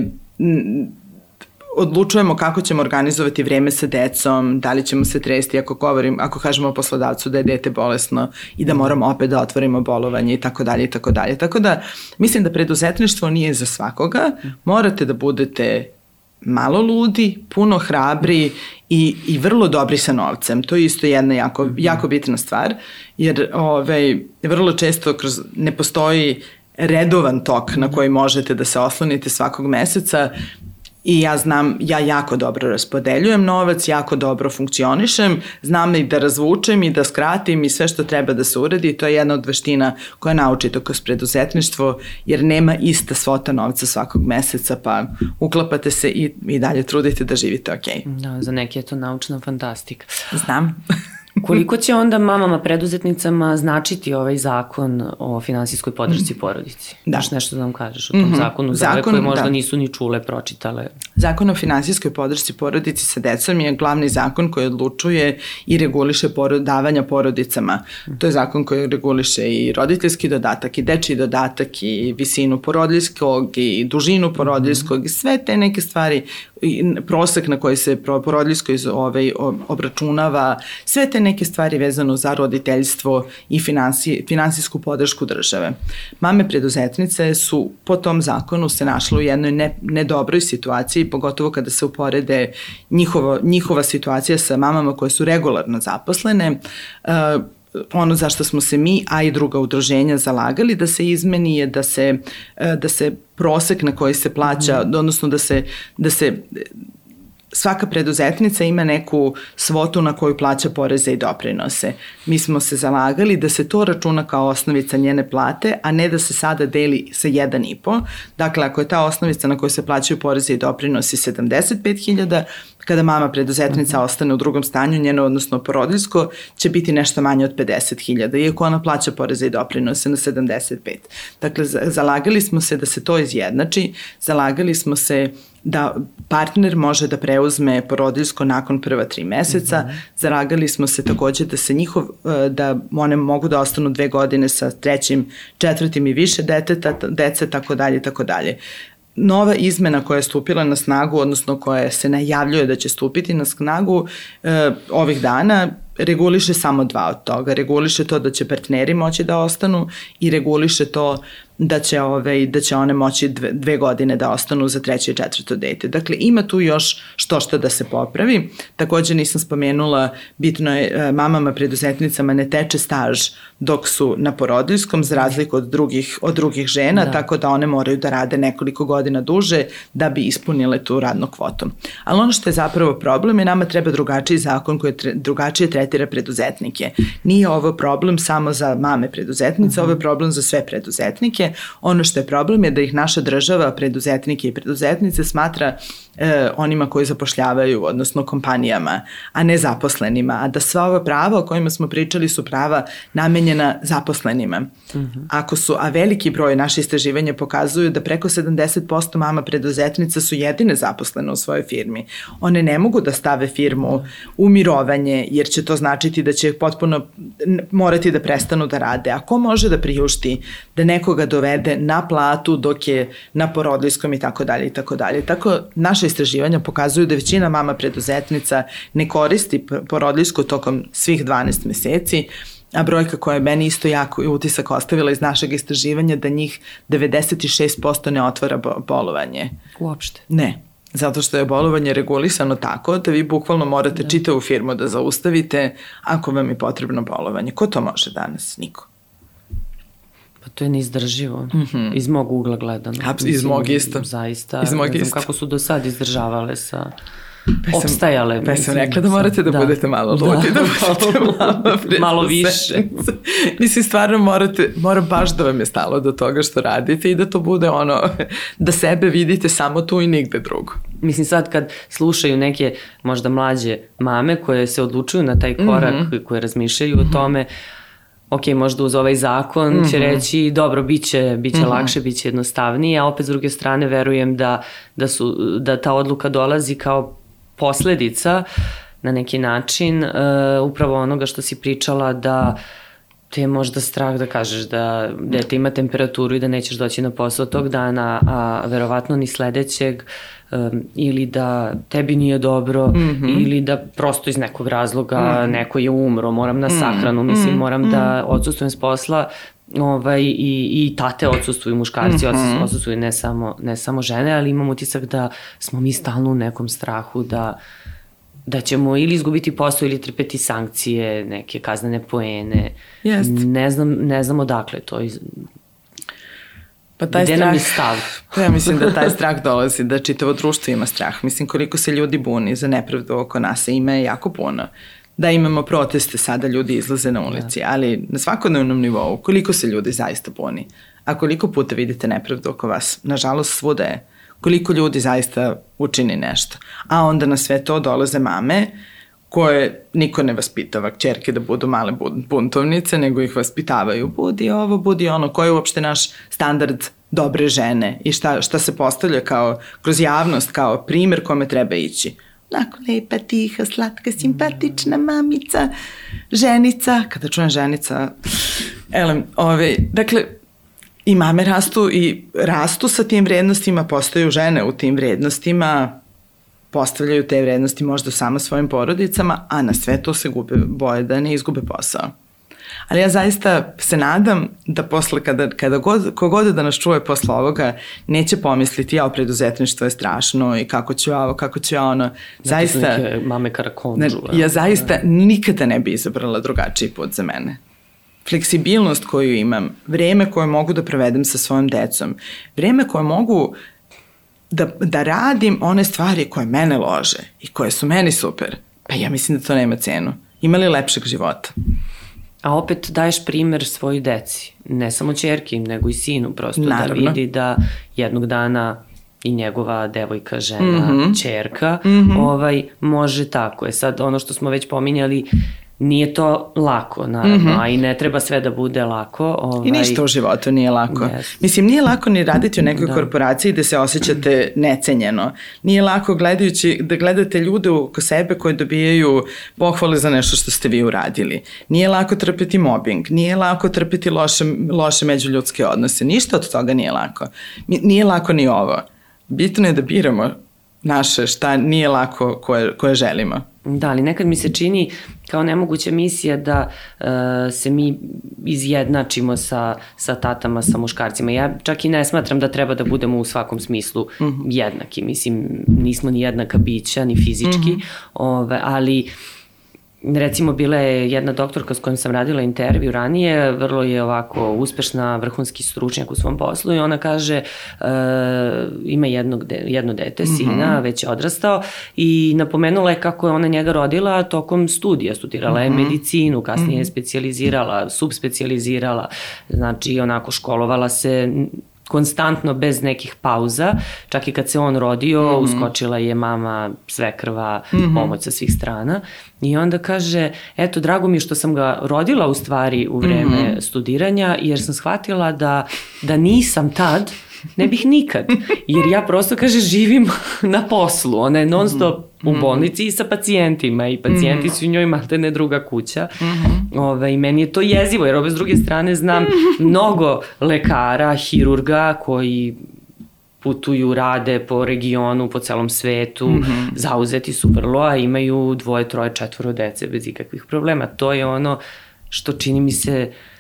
odlučujemo kako ćemo organizovati vreme sa decom, da li ćemo se tresti ako govorim, ako kažemo poslodavcu da je dete bolesno i da moramo opet da otvorimo bolovanje i tako dalje i tako dalje. Tako da mislim da preduzetništvo nije za svakoga, morate da budete malo ludi, puno hrabri i, i vrlo dobri sa novcem. To je isto jedna jako, mhm. jako bitna stvar, jer ovaj, vrlo često kroz, ne postoji redovan tok na koji možete da se oslonite svakog meseca I ja znam, ja jako dobro raspodeljujem novac, jako dobro funkcionišem, znam i da razvučem i da skratim i sve što treba da se uradi. To je jedna od veština koja naučite kroz preduzetništvo, jer nema ista svota novca svakog meseca, pa uklapate se i, i dalje trudite da živite ok. Da, za neke je to naučna fantastika. Znam. Koliko će onda mamama preduzetnicama značiti ovaj zakon o finansijskoj podršci porodici? Da. Daš nešto da nam kažeš o tom mm -hmm. zakonu za zakon, koje možda da. nisu ni čule, pročitale? Zakon o finansijskoj podršci porodici sa decom je glavni zakon koji odlučuje i reguliše porod, davanja porodicama. To je zakon koji reguliše i roditeljski dodatak i dečiji dodatak i visinu porodljskog i dužinu porodljskog mm -hmm. i sve te neke stvari prosek na koji se porodljsko iz ovaj, obračunava, sve te neke stvari vezano za roditeljstvo i finansi, finansijsku podršku države. Mame preduzetnice su po tom zakonu se našle u jednoj ne, nedobroj situaciji, pogotovo kada se uporede njihova, njihova situacija sa mamama koje su regularno zaposlene, uh, ono zašto smo se mi, a i druga udruženja zalagali da se izmeni je da se, e, da se prosek na koji se plaća, mm. odnosno da se, da se svaka preduzetnica ima neku svotu na koju plaća poreze i doprinose. Mi smo se zalagali da se to računa kao osnovica njene plate, a ne da se sada deli sa 1,5. Dakle, ako je ta osnovica na koju se plaćaju poreze i doprinosi 75.000, kada mama preduzetnica -hmm. ostane u drugom stanju, njeno odnosno porodiljsko će biti nešto manje od 50.000, iako ona plaća poreze i doprinose na 75. Dakle, zalagali smo se da se to izjednači, zalagali smo se da partner može da preuzme porodiljsko nakon prva tri meseca. Mm -hmm. Zalagali smo se takođe da se njihov, e, da one mogu da ostanu dve godine sa trećim, četvrtim i više deteta, dece, tako dalje, tako dalje nova izmena koja je stupila na snagu, odnosno koja se najavljuje da će stupiti na snagu e, ovih dana, reguliše samo dva od toga. Reguliše to da će partneri moći da ostanu i reguliše to da će, ove, da će one moći dve, dve godine da ostanu za treće i četvrto dete. Dakle, ima tu još što što da se popravi. Takođe nisam spomenula, bitno je e, mamama preduzetnicama ne teče staž dok su na porodiljskom, za razliku od drugih, od drugih žena, da. tako da one moraju da rade nekoliko godina duže da bi ispunile tu radnu kvotu. Ali ono što je zapravo problem je nama treba drugačiji zakon koji tre, drugačije tretira preduzetnike. Nije ovo problem samo za mame preduzetnice, uh -huh. ovo je problem za sve preduzetnike Ono što je problem je da ih naša država, preduzetnike i preduzetnice smatra e, onima koji zapošljavaju, odnosno kompanijama, a ne zaposlenima, a da sva ova prava o kojima smo pričali su prava namenjena zaposlenima. Mm -hmm. Ako su, a veliki broj naše istraživanja pokazuju da preko 70% mama preduzetnica su jedine zaposlene u svojoj firmi. One ne mogu da stave firmu u mirovanje, jer će to značiti da će potpuno morati da prestanu da rade. A ko može da priušti da nekoga dovede na platu dok je na porodljskom i tako dalje i tako dalje. Tako naše istraživanja pokazuju da većina mama preduzetnica ne koristi porodljsko tokom svih 12 meseci, a brojka koja je meni isto jako utisak ostavila iz našeg istraživanja da njih 96% ne otvara bolovanje. Uopšte? Ne. Zato što je bolovanje regulisano tako da vi bukvalno morate da. čitavu firmu da zaustavite ako vam je potrebno bolovanje. Ko to može danas? Niko. Pa to je neizdrživo. Mm -hmm. Iz mog ugla gledano. Abs, iz mog isto. Zaista. Iz mog ne znam isto. kako su do sad izdržavale sa... Pa sam, opstajale. Pa sam rekla da morate da, da budete malo ludi, da, da budete malo, malo više. mislim, stvarno morate, mora baš da vam je stalo do toga što radite i da to bude ono, da sebe vidite samo tu i nigde drugo. Mislim, sad kad slušaju neke možda mlađe mame koje se odlučuju na taj korak, mm -hmm. koje razmišljaju mm -hmm. o tome, ok, možda uz ovaj zakon mm -hmm. će mhm. reći dobro, bit će, bit će mm -hmm. lakše, bit će jednostavnije, a opet s druge strane verujem da, da, su, da ta odluka dolazi kao posledica na neki način uh, upravo onoga što si pričala da te je možda strah da kažeš da dete ima temperaturu i da nećeš doći na posao tog dana, a verovatno ni sledećeg um, ili da tebi nije dobro mm -hmm. ili da prosto iz nekog razloga mm -hmm. neko je umro, moram na sahranu, mislim moram mm -hmm. da odsustujem s posla ovaj, i, i tate odsustuju, muškarci mm -hmm. odsustuju, ne samo, ne samo žene, ali imam utisak da smo mi stalno u nekom strahu da da ćemo ili izgubiti posao ili trpeti sankcije, neke kaznene poene. Jest. Ne znam, ne znam odakle to. Iz... Pa taj Gde strah, nam je stav? Pa ja mislim da taj strah dolazi, da čitavo društvo ima strah. Mislim, koliko se ljudi buni za nepravdu oko nas, ima je jako puno da imamo proteste sada, ljudi izlaze na ulici, da. ali na svakodnevnom nivou, koliko se ljudi zaista buni, a koliko puta vidite nepravdu oko vas, nažalost svuda je, koliko ljudi zaista učini nešto. A onda na sve to dolaze mame koje niko ne vaspitava čerke da budu male buntovnice, nego ih vaspitavaju. Budi ovo, budi ono, koji je uopšte naš standard dobre žene i šta, šta se postavlja kao, kroz javnost kao primer kome treba ići onako lepa, tiha, slatka, simpatična mamica, ženica, kada čujem ženica, elem, ove, dakle, i mame rastu i rastu sa tim vrednostima, postaju žene u tim vrednostima, postavljaju te vrednosti možda samo svojim porodicama, a na sve to se gube, boje da ne izgube posao. Ali ja zaista se nadam da posle, kada, kada god, kogod da nas čuje posle ovoga, neće pomisliti, ja, preduzetništvo je strašno i kako ću ovo, kako ću ja ono. Zaista, neke mame karakonđu. Ne, ja zaista nikada ne bi izabrala drugačiji put za mene fleksibilnost koju imam, vreme koje mogu da provedem sa svojom decom, vreme koje mogu da, da radim one stvari koje mene lože i koje su meni super, pa ja mislim da to nema cenu. Ima li lepšeg života? A opet daješ primer svojoj deci, ne samo čerki, nego i sinu, prosto da Naravno. da vidi da jednog dana i njegova devojka, žena, mm -hmm. čerka, mm -hmm. ovaj, može tako. Je sad ono što smo već pominjali, Nije to lako, naravno, mm -hmm. a i ne treba sve da bude lako. Ovaj... I ništa u životu nije lako. Yes. Mislim, nije lako ni raditi u nekoj da. korporaciji da se osjećate necenjeno. Nije lako gledajući, da gledate ljude oko sebe koji dobijaju pohvale za nešto što ste vi uradili. Nije lako trpeti mobbing, nije lako trpeti loše, loše međuljudske odnose. Ništa od toga nije lako. Nije lako ni ovo. Bitno je da biramo naše šta nije lako koje, koje želimo. Da, ali nekad mi se čini kao nemoguća misija da uh, se mi izjednačimo sa, sa tatama, sa muškarcima. Ja čak i ne smatram da treba da budemo u svakom smislu mm -hmm. jednaki. Mislim, nismo ni jednaka bića, ni fizički, mm -hmm. ove, ali recimo bila je jedna doktorka s kojom sam radila intervju ranije, vrlo je ovako uspešna, vrhunski stručnjak u svom poslu i ona kaže uh, ima jednog de, jedno dete, sina, mm -hmm. već je odrastao i napomenula je kako je ona njega rodila tokom studija, studirala mm -hmm. je mhm. medicinu, kasnije je mhm. specializirala, subspecializirala, znači onako školovala se konstantno bez nekih pauza, čak i kad se on rodio, mm -hmm. uskočila je mama svekrva, mm -hmm. pomoć sa svih strana i onda kaže, eto, drago mi je što sam ga rodila u stvari u vreme mm -hmm. studiranja, jer sam shvatila da, da nisam tad Ne bih nikad. Jer ja prosto, kaže, živim na poslu. Ona je non stop u bolnici i sa pacijentima i pacijenti -hmm. su njoj ne druga kuća. -hmm. Ove, I meni je to jezivo, jer ove s druge strane znam mnogo lekara, hirurga koji putuju, rade po regionu, po celom svetu, mm -hmm. zauzeti su vrlo, a imaju dvoje, troje, četvoro dece bez ikakvih problema. To je ono što čini mi se uh,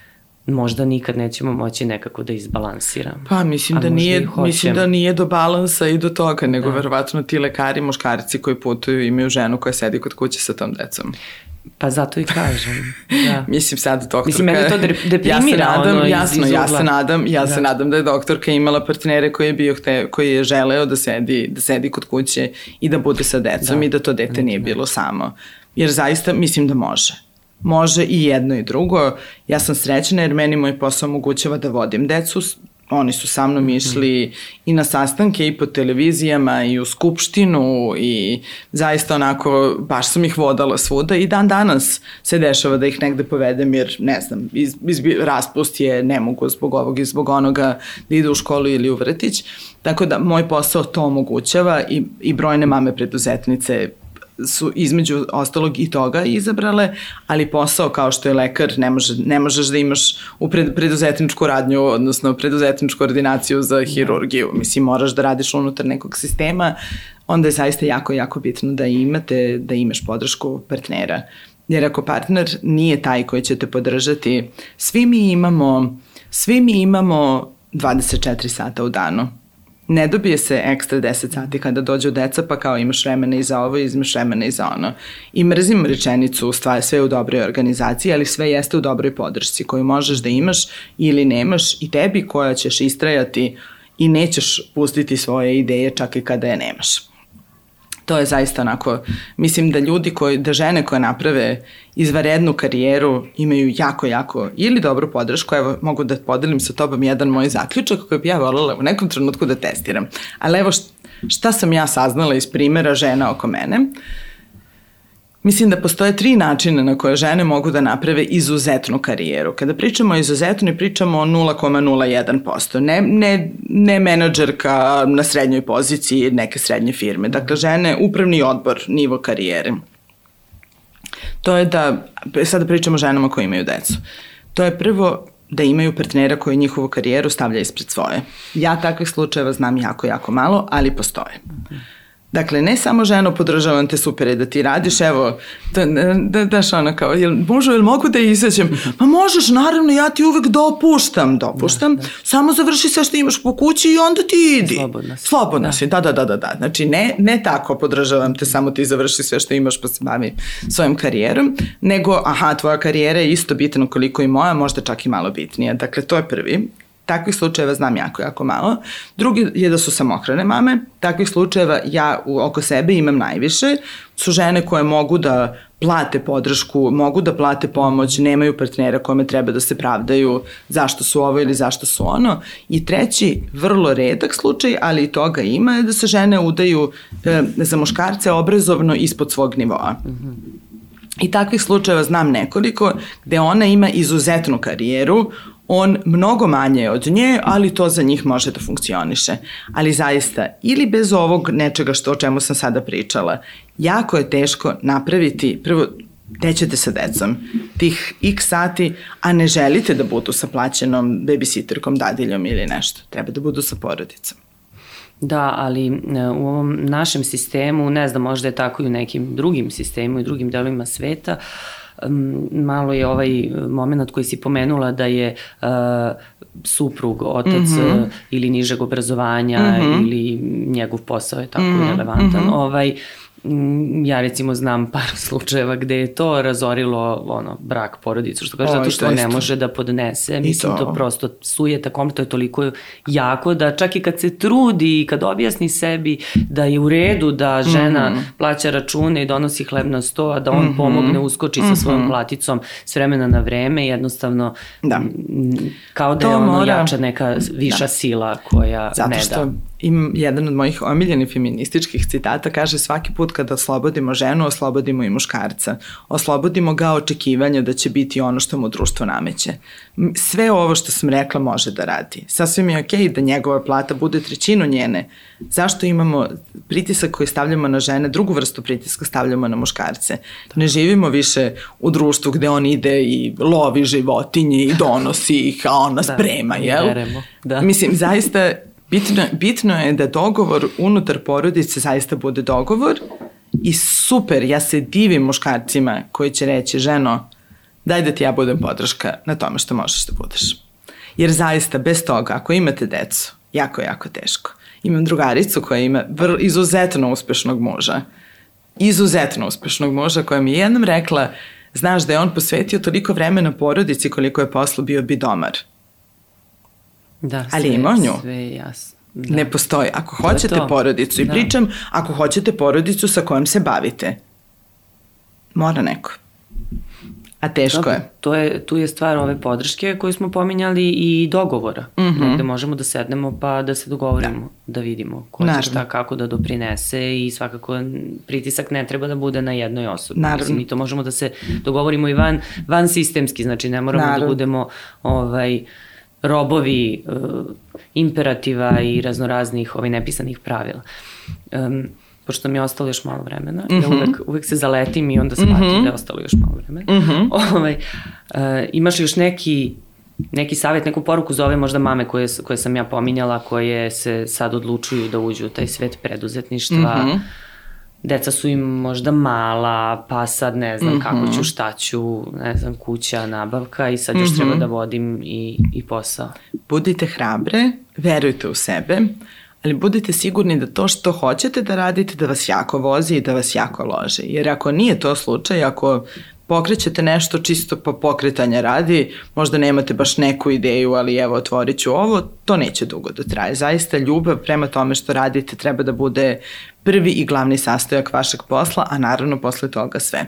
možda nikad nećemo moći nekako da izbalansiramo. Pa mislim da nije mislim da nije do balansa i do toga, nego da. verovatno ti lekari, muškarci koji putuju imaju ženu koja sedi kod kuće sa tom decom. Pa zato i kažem. Da. Mislim sad doktorka... Mislim, mene to deprimira ja se nadam, ono jasno, iz, iz ja se nadam, ja da. se nadam da je doktorka imala partnere koji je bio hte, koji je želeo da sedi, da sedi kod kuće i da bude sa decom da. i da to dete nije bilo samo. Jer zaista mislim da može može i jedno i drugo. Ja sam srećna jer meni moj posao omogućava da vodim decu, oni su sa mnom išli i na sastanke i po televizijama i u skupštinu i zaista onako baš sam ih vodala svuda i dan danas se dešava da ih negde povedem jer ne znam, iz, iz, raspust je ne mogu zbog ovog i zbog onoga da ide u školu ili u vrtić. Tako da moj posao to omogućava i, i brojne mame preduzetnice su između ostalog i toga izabrale, ali posao kao što je lekar ne, može, ne možeš da imaš u pred, preduzetničku radnju, odnosno preduzetničku ordinaciju za hirurgiju. Mislim, moraš da radiš unutar nekog sistema, onda je zaista jako, jako bitno da imate, da imaš podršku partnera. Jer ako partner nije taj koji će te podržati, svi mi imamo, svi mi imamo 24 sata u danu ne dobije se ekstra 10 sati kada dođu deca, pa kao imaš vremena i za ovo i imaš vremena i za ono. I mrzim rečenicu, stvar, sve u dobroj organizaciji, ali sve jeste u dobroj podršci koju možeš da imaš ili nemaš i tebi koja ćeš istrajati i nećeš pustiti svoje ideje čak i kada je nemaš to je zaista onako, mislim da ljudi koji, da žene koje naprave izvarednu karijeru imaju jako, jako ili dobru podršku, evo mogu da podelim sa tobom jedan moj zaključak koji bi ja volila u nekom trenutku da testiram. Ali evo šta sam ja saznala iz primera žena oko mene. Uh, Mislim da postoje tri načina na koje žene mogu da naprave izuzetnu karijeru. Kada pričamo o izuzetno, pričamo o 0,01%. Ne, ne, ne menadžerka na srednjoj poziciji neke srednje firme. Dakle, žene, upravni odbor, nivo karijere. To je da, sada pričamo o ženama koje imaju decu. To je prvo da imaju partnera koji njihovu karijeru stavlja ispred svoje. Ja takvih slučajeva znam jako, jako malo, ali postoje. Okay. Dakle, ne samo ženo podržavam te super je da ti radiš, evo, da, da, daš ona kao, jel, može, jel mogu da izađem? Ma možeš, naravno, ja ti uvek dopuštam, dopuštam, da, da. samo završi sve što imaš po kući i onda ti idi. Slobodna si. Slobodna da. si, da, da, da, da, da. Znači, ne, ne tako podržavam te, samo ti završi sve što imaš pa se bavi svojom karijerom, nego, aha, tvoja karijera je isto bitna koliko i moja, možda čak i malo bitnija. Dakle, to je prvi takvih slučajeva znam jako, jako malo. Drugi je da su samohrane mame. Takvih slučajeva ja u, oko sebe imam najviše. Su žene koje mogu da plate podršku, mogu da plate pomoć, nemaju partnera kome treba da se pravdaju zašto su ovo ili zašto su ono. I treći, vrlo redak slučaj, ali i toga ima, je da se žene udaju e, za muškarce obrazovno ispod svog nivoa. Mm -hmm. I takvih slučajeva znam nekoliko gde ona ima izuzetnu karijeru, on mnogo manje od nje, ali to za njih može da funkcioniše. Ali zaista, ili bez ovog nečega što o čemu sam sada pričala, jako je teško napraviti, prvo, gde ćete sa decom tih x sati, a ne želite da budu sa plaćenom babysitterkom, dadiljom ili nešto. Treba da budu sa porodicom. Da, ali e, u ovom našem sistemu, ne znam, možda je tako i u nekim drugim sistemu i drugim delovima sveta, malo je ovaj moment koji si pomenula da je uh, suprug, otac mm -hmm. ili nižeg obrazovanja mm -hmm. ili njegov posao je tako mm -hmm. relevantan. Mm -hmm. Ovaj, ja recimo znam par slučajeva gde je to razorilo ono, brak, porodicu, što kaže, zato što ne može da podnese. Mislim, to. to prosto sujeta komplet, to je toliko jako da čak i kad se trudi i kad objasni sebi da je u redu da žena mm -hmm. plaća račune i donosi hleb na sto, a da on mm -hmm. pomogne, uskoči mm -hmm. sa svojom mhm. platicom s vremena na vreme, jednostavno da. kao da to je ono mora... jača neka viša da. sila koja zato ne da. Zato što im jedan od mojih omiljenih feminističkih citata kaže svaki put kada oslobodimo ženu, oslobodimo i muškarca. Oslobodimo ga očekivanja da će biti ono što mu društvo nameće. Sve ovo što sam rekla može da radi. Sasvim je okej okay da njegova plata bude trećinu njene. Zašto imamo pritisak koji stavljamo na žene, drugu vrstu pritiska stavljamo na muškarce? Ne živimo više u društvu gde on ide i lovi životinje i donosi ih, a ona da, sprema, jel? Da. Mislim, zaista Bitno, bitno je da dogovor unutar porodice zaista bude dogovor i super, ja se divim muškarcima koji će reći ženo, daj da ti ja budem podrška na tome što možeš da budeš. Jer zaista, bez toga, ako imate decu, jako, jako teško. Imam drugaricu koja ima vrlo, izuzetno uspešnog muža. Izuzetno uspešnog muža koja mi je jednom rekla, znaš da je on posvetio toliko vremena porodici koliko je poslu bio bidomar. Da, Ali sve, ima nju. Sve je jasno. Da. Ne postoji. Ako hoćete to. porodicu, i da. pričam, ako hoćete porodicu sa kojom se bavite, mora neko. A teško Dobro, je. To je. Tu je stvar ove podrške koju smo pominjali i dogovora. Mm -hmm. Negde možemo da sednemo pa da se dogovorimo, da, da vidimo ko Naravno. će šta kako da doprinese i svakako pritisak ne treba da bude na jednoj osobi. Naravno. Mislim, mi to možemo da se dogovorimo i van, van sistemski, znači ne moramo da Naravno. da budemo ovaj, uh, robovi uh, imperativa i raznoraznih ovaj, nepisanih pravila. Um, pošto mi je ostalo još malo vremena, mm -hmm. ja mhm. uvek, uvek se zaletim i onda shvatim mm -hmm. da je ostalo još malo vremena. Mm -hmm. ovaj, uh, imaš još neki neki savjet, neku poruku za ove možda mame koje, koje sam ja pominjala, koje se sad odlučuju da uđu u taj svet preduzetništva, mm -hmm deca su im možda mala, pa sad ne znam mm -hmm. kako ću, šta ću, ne znam, kuća, nabavka i sad još mm -hmm. treba da vodim i, i posao. Budite hrabre, verujte u sebe, ali budite sigurni da to što hoćete da radite da vas jako vozi i da vas jako lože. Jer ako nije to slučaj, ako pokrećete nešto čisto po pokretanja radi, možda nemate baš neku ideju, ali evo otvorit ću ovo, to neće dugo da traje. Zaista ljubav prema tome što radite treba da bude prvi i glavni sastojak vašeg posla, a naravno posle toga sve.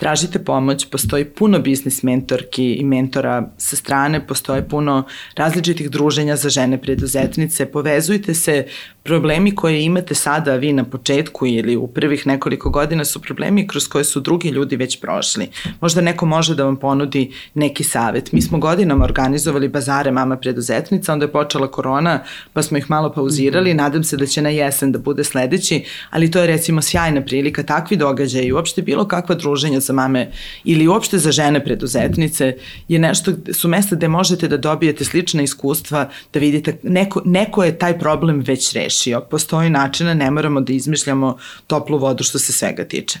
Tražite pomoć, postoji puno biznis mentorki i mentora sa strane, postoje puno različitih druženja za žene preduzetnice, povezujte se, problemi koje imate sada vi na početku ili u prvih nekoliko godina su problemi kroz koje su drugi ljudi već prošli. Možda neko može da vam ponudi neki savet. Mi smo godinama organizovali bazare mama preduzetnica, onda je počela korona, pa smo ih malo pauzirali, mhm. nadam se da će na jesen da bude sledeći, ali to je recimo sjajna prilika, takvi događaji i uopšte bilo kakva druženja za mame ili uopšte za žene preduzetnice je nešto, su mesta gde možete da dobijete slična iskustva, da vidite neko, neko je taj problem već rešio. Postoji načina, ne moramo da izmišljamo toplu vodu što se svega tiče.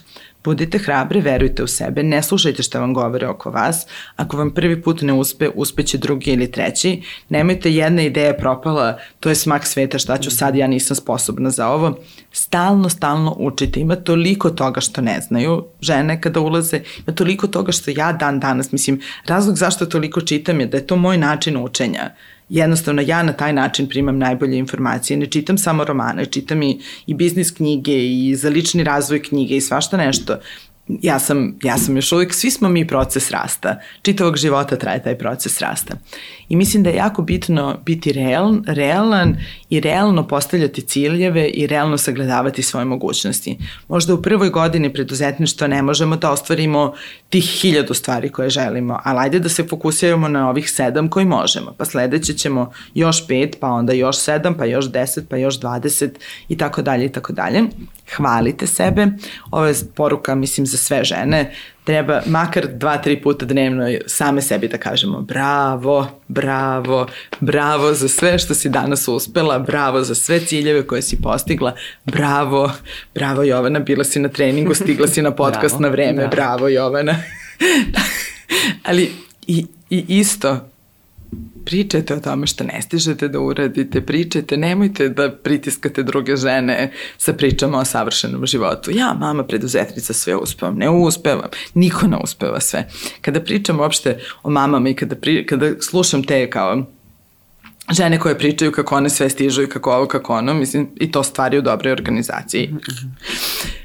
Budite hrabri, verujte u sebe, ne slušajte šta vam govore oko vas. Ako vam prvi put ne uspe, uspeće drugi ili treći. Nemojte jedna ideja propala, to je smak sveta, šta ću sad, ja nisam sposobna za ovo. Stalno, stalno učite. Ima toliko toga što ne znaju žene kada ulaze, ima toliko toga što ja dan danas, mislim, razlog zašto toliko čitam je da je to moj način učenja jednostavno ja na taj način primam najbolje informacije. Ne čitam samo romane, čitam i, i biznis knjige i za lični razvoj knjige i svašta nešto ja sam, ja sam još uvijek, svi smo mi proces rasta. Čitavog života traje taj proces rasta. I mislim da je jako bitno biti real, realan i realno postavljati ciljeve i realno sagledavati svoje mogućnosti. Možda u prvoj godini preduzetništva ne možemo da ostvarimo tih hiljadu stvari koje želimo, ali ajde da se fokusiramo na ovih sedam koji možemo. Pa sledeće ćemo još pet, pa onda još sedam, pa još deset, pa još dvadeset i tako dalje i tako dalje hvalite sebe. Ovo je poruka, mislim, za sve žene. Treba makar dva, tri puta dnevno same sebi da kažemo bravo, bravo, bravo za sve što si danas uspela, bravo za sve ciljeve koje si postigla, bravo, bravo Jovana, bila si na treningu, stigla si na podcast na vreme, bravo, bravo Jovana. Ali i, i isto, pričajte o tome što ne stižete da uradite, pričajte, nemojte da pritiskate druge žene sa pričama o savršenom životu. Ja, mama preduzetnica, sve uspevam. Ne uspevam, niko ne uspeva sve. Kada pričam uopšte o mamama i kada, pri, kada slušam te kao žene koje pričaju kako one sve stižu i kako ovo, kako ono, mislim, i to stvari u dobroj organizaciji. Mm -hmm.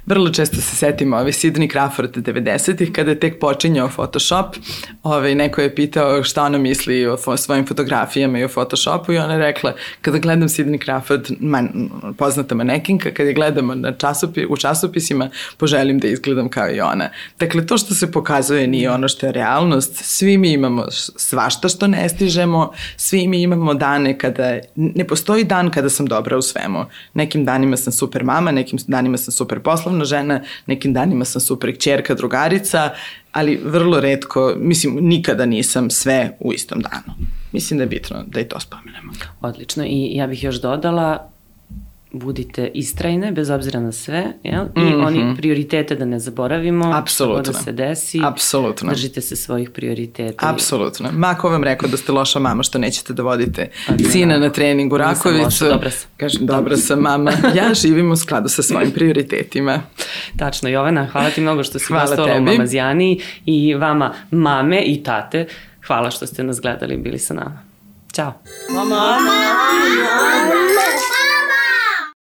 Vrlo često se setimo ove Sidney Crawford 90-ih kada je tek počinjao Photoshop. Ove, neko je pitao šta ona misli o svojim fotografijama i o Photoshopu i ona je rekla kada gledam Sidney Crawford, man, poznata manekinka, kada je gledamo na časopi, u časopisima, poželim da izgledam kao i ona. Dakle, to što se pokazuje nije ono što je realnost. Svi mi imamo svašta što ne stižemo, svi mi imamo dane kada, ne postoji dan kada sam dobra u svemu. Nekim danima sam super mama, nekim danima sam super poslovna, poslovna žena, nekim danima sam super čerka, drugarica, ali vrlo redko, mislim, nikada nisam sve u istom danu. Mislim da je bitno da i to spomenemo. Odlično i ja bih još dodala, budite istrajne, bez obzira na sve, jel? I mm -hmm. oni prioritete da ne zaboravimo. Apsolutno. Da se desi. Apsolutno. Držite se svojih prioriteta. Apsolutno. Ma ko vam rekao da ste loša mama što nećete da vodite da, sina na trening u Rakovicu. Loša, dobra sam. Kažem, dobra sam mama. Ja živim u skladu sa svojim prioritetima. Tačno, Jovana, hvala ti mnogo što si gostala u Mamazijani i vama mame i tate. Hvala što ste nas gledali i bili sa nama. Ćao. Mama! Mama!